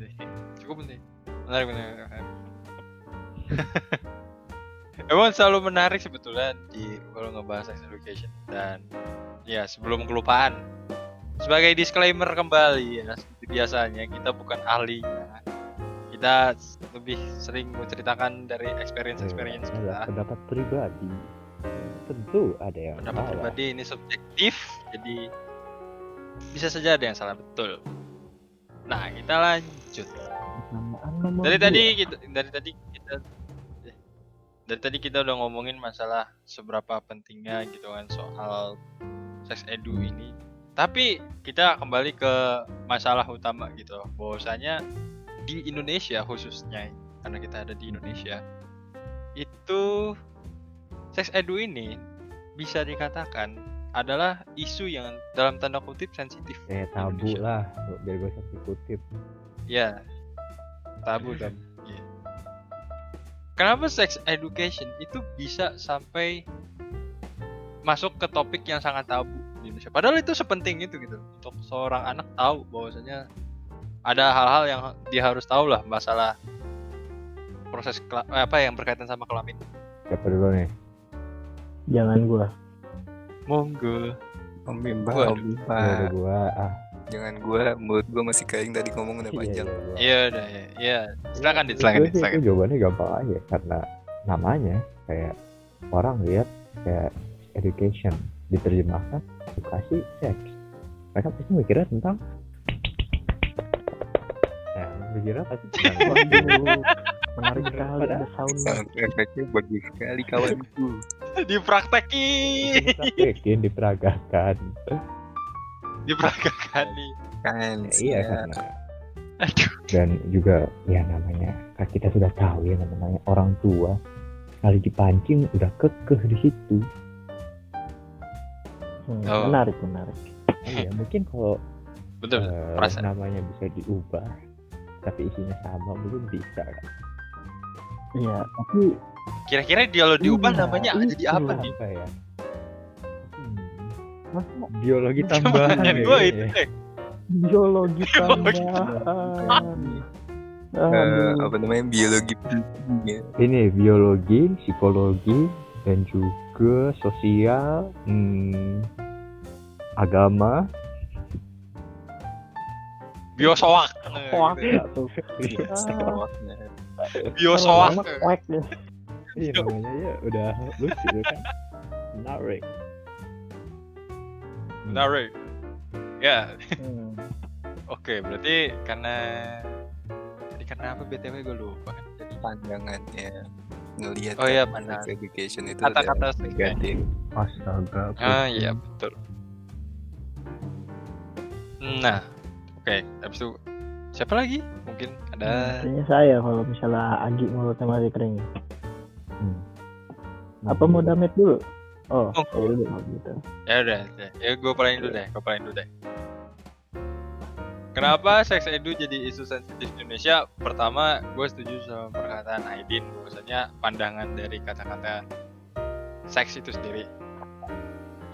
Cukup penting. Menarik menarik. menarik. Emang selalu menarik sebetulnya di kalau ngebahas sex education dan ya sebelum kelupaan sebagai disclaimer kembali ya seperti biasanya kita bukan ahlinya kita lebih sering menceritakan dari experience experience Adalah kita pendapat pribadi. Tentu ada yang pendapat salah. pribadi ini subjektif jadi bisa saja ada yang salah betul. Nah kita lanjut. Dari tadi kita dari tadi kita dari tadi kita udah ngomongin masalah seberapa pentingnya gitu kan soal sex edu ini. Tapi kita kembali ke masalah utama gitu bahwasanya di Indonesia khususnya karena kita ada di Indonesia itu sex edu ini bisa dikatakan adalah isu yang dalam tanda kutip sensitif Eh tabu Indonesia. lah, biar gue bisa kutip. Ya, tabu dan iya. Kenapa sex education itu bisa sampai masuk ke topik yang sangat tabu di Indonesia? Padahal itu sepenting itu gitu untuk seorang anak tahu bahwasanya ada hal-hal yang dia harus tahu lah masalah proses kela- eh, apa yang berkaitan sama kelamin. Siapa dulu nih? Jangan gua. Monggo. Om Bimba, Waduh. Om Bimba. Ya udah gua ah. Jangan gua, mulut gua masih kering tadi ngomong udah Iya, panjang. iya, gua. Iya udah ya. Iya, silakan silakan silakan. itu jawabannya gampang aja karena namanya kayak orang lihat kayak education diterjemahkan edukasi seks. Mereka pasti mikirnya tentang Nah, mikirnya pasti tentang menarik sekali ada sound. Efeknya bagus sekali kawanku. Dipraktekin, dipraktekin, diperagakan. dipraktekin nih. Kan, Ya, iya karena Aduh. dan juga ya namanya kan kita sudah tahu ya namanya orang tua kali dipancing udah kekeh di situ. Hmm, Oh. Menarik menarik. Iya, mungkin kalau Betul. perasaan. namanya bisa diubah tapi isinya sama belum bisa kan? Iya tapi Kira-kira dia lo diubah Iya, namanya itu. jadi apa nih? apa ya Hmm, masa biologi tambahan ya gua kayaknya itu ya. deh. biologi tambahan. Eh, Aduh. apa namanya biologi ya. ini biologi psikologi dan juga sosial hmm, agama Biosoak. Hoak Gitu. nggak tuh? Ah, Biosoak. Kuek deh. ini namanya ya udah lucu kan menarik Menarik. Ya, Hmm. oke. Berarti karena tadi karena apa BTW gue lupa kan. Jadi pandangannya ngelihat Oh iya, pandangan. education itu Kata-kata negatif. astaga Ah iya betul. Nah, oke. Habis itu siapa lagi? Mungkin ada. Kayaknya saya kalau misalnya Agi mulutnya masih kering. Hmm. Apa mau damit dulu? Oh, Oh. ya udah gitu. Ya udah, ya, ya gue pelain dulu deh, gue pelain dulu deh. Kenapa seks edu jadi isu sensitif di Indonesia? Pertama, gue setuju sama perkataan Aidin, maksudnya pandangan dari kata-kata seks itu sendiri.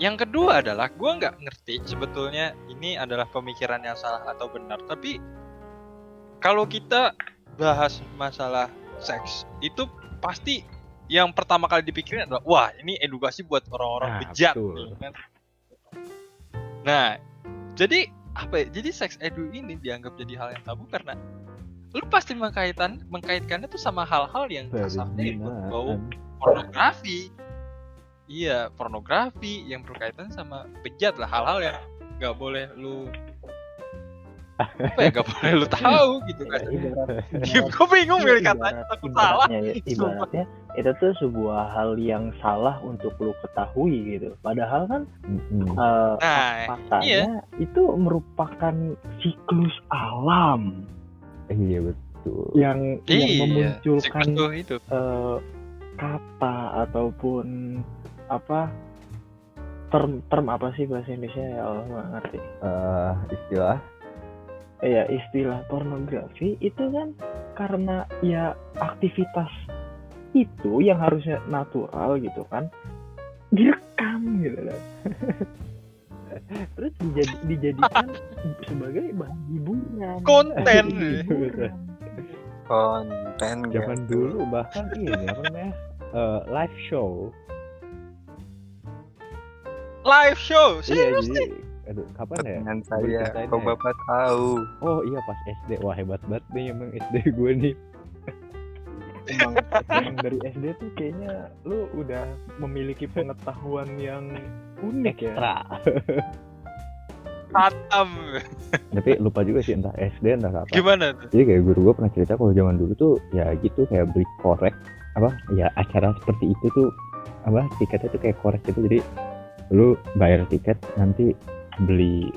Yang kedua adalah gue nggak ngerti sebetulnya ini adalah pemikiran yang salah atau benar, tapi kalau kita bahas masalah seks itu pasti yang pertama kali dipikirin adalah wah ini edukasi buat orang-orang Nah, bejat betul. nih, kan? Nah, jadi apa ya? Jadi seks edu ini dianggap jadi hal yang tabu karena lu pasti mengkaitan mengkaitkannya tuh sama hal-hal yang kasarnya itu bau Perzinahan. pornografi. Iya, pornografi yang berkaitan sama bejat lah hal-hal yang nggak boleh lu apa ya nggak boleh lu tahu gitu kan. Ibarat, gue bingung milih kata ibarat- takut salah. ibaratnya ya, ibaratnya itu tuh sebuah hal yang salah untuk lu ketahui gitu. Padahal kan Mm-mm. eh, Nah, faktanya iya. itu merupakan siklus alam iya betul yang yang Iya, memunculkan siklus tuh itu. eh, kata ataupun apa term term apa sih bahasa Indonesia ya Allah nggak ngerti. Eh, istilah ya istilah pornografi itu kan karena ya aktivitas itu yang harusnya natural gitu kan direkam gitu kan. Terus dijadi, dijadikan sebagai bahan hiburan. Konten. Konten zaman gitu. dulu bahkan ini apa namanya eh, live show. Live show, iya serius jadi aduh kapan ya? Dengan saya ceritain kok ya. bapak tahu? Oh iya pas SD wah hebat banget nih emang SD gue nih. Emang, emang dari SD tuh kayaknya lu udah memiliki pengetahuan yang unik ya. Ekstra. Hatam. tapi lupa juga sih entah SD entah kapan Gimana tuh? jadi kayak guru gue pernah cerita kalau zaman dulu tuh ya gitu kayak beli korek apa ya acara seperti itu tuh apa tiketnya tuh kayak korek gitu. Jadi lu bayar tiket nanti beli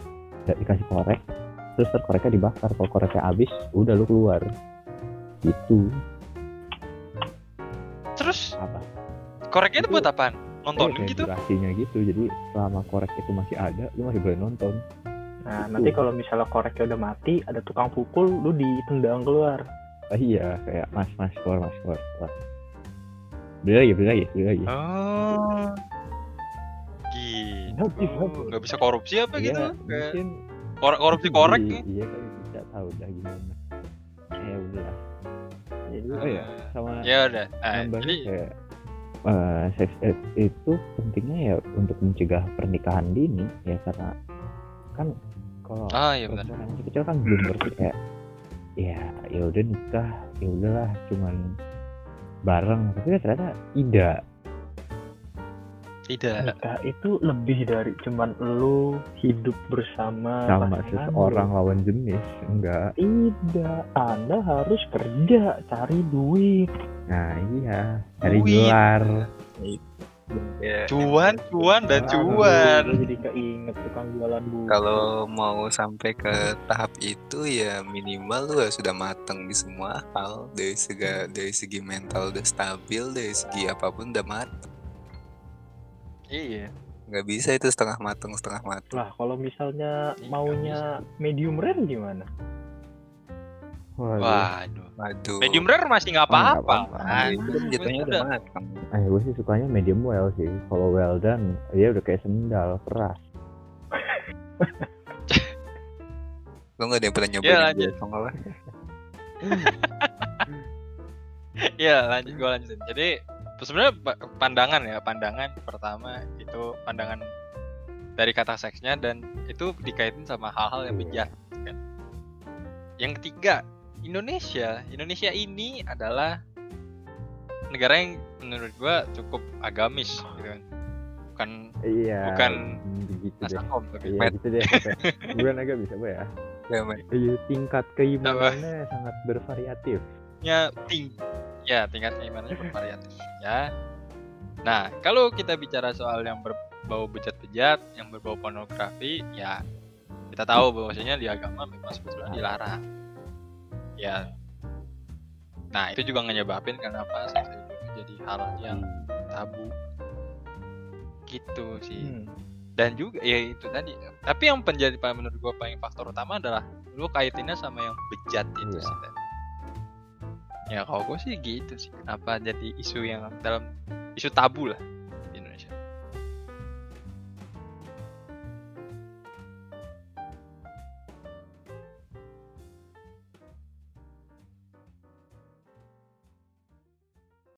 ya, dikasih korek terus ntar koreknya dibakar. Kalau koreknya habis udah lu keluar. Gitu. Terus? Apa? Koreknya itu Itu- buat apaan? Iya, Nontonin kayak gitu? durasinya gitu. Jadi selama korek itu masih ada lu masih boleh nonton. Nah nanti kalau misalnya koreknya udah mati ada tukang pukul lu ditendang keluar. Ah, iya kayak mas mas keluar mas keluar, keluar. beli lagi beli lagi beli lagi. Oh. Gitu. Nggak bisa korupsi apa gitu? Iya, Kayak kor- korupsi korek Iya, nih. Iya kali bisa tahu dah gimana. Ya udah. jadi Oh iya, sama Ya udah. Nambahin jadi kayak eh, sex ed itu pentingnya ya untuk mencegah pernikahan dini ya karena kan kalau ah iya benar. perempuan masih kecil kan belum kayak ya ya udah nikah ya udahlah cuman bareng tapi kan ternyata tidak Tidak. nikah itu lebih dari cuman lu hidup bersama sama seseorang lu. lawan jenis enggak. Tidak. Anda harus kerja cari duit. Nah iya. Cari Duit. gelar. Ya Cuan, cuan dan cuan. jadi keinget tukang jualan buku kalau mau sampai ke tahap itu ya minimal lu harus sudah matang di semua hal. Dari segi dari segi mental udah stabil dari segi apa pun udah matang Iya. nggak bisa itu setengah matang setengah matang lah kalau misalnya Iya, maunya medium rare gimana Waduh. Waduh. waduh Medium rare masih nggak Oh, apa-apa. jatuhnya Udah. matang Eh, gue sih sukanya medium well sih. Kalau well done, dia udah kayak sendal keras. lu nggak ada yang pernah nyobain Ya, apa Iya lanjut gue lanjutin. Jadi sebenarnya pa- pandangan ya pandangan pertama itu pandangan dari kata seksnya dan itu dikaitin sama hal-hal yang Iya. bejat. Kan. Yang ketiga Indonesia. Indonesia ini adalah negara yang menurut gua cukup agamis gitu kan. Bukan Iya. Bukan begitu deh. nasakom tapi Iya gitu deh. Bukan agak bisa gue ya. ya Iya tingkat keimanannya sangat bervariatif. nya ting ya tingkat keimanannya bervariatif ya nah kalau kita bicara soal yang berbau bejat-bejat yang berbau pornografi ya kita tahu bahwasanya di agama memang sebetulnya dilarang ya nah itu juga nyebabin kenapa seks jadi hal yang tabu gitu sih Hmm. dan juga ya itu tadi tapi yang menjadi paling menurut gue paling faktor utama adalah lu kaitinnya sama yang bejat itu Iya. sih tadi. Ya kalau gue sih gitu sih. Kenapa jadi isu yang dalam isu tabu lah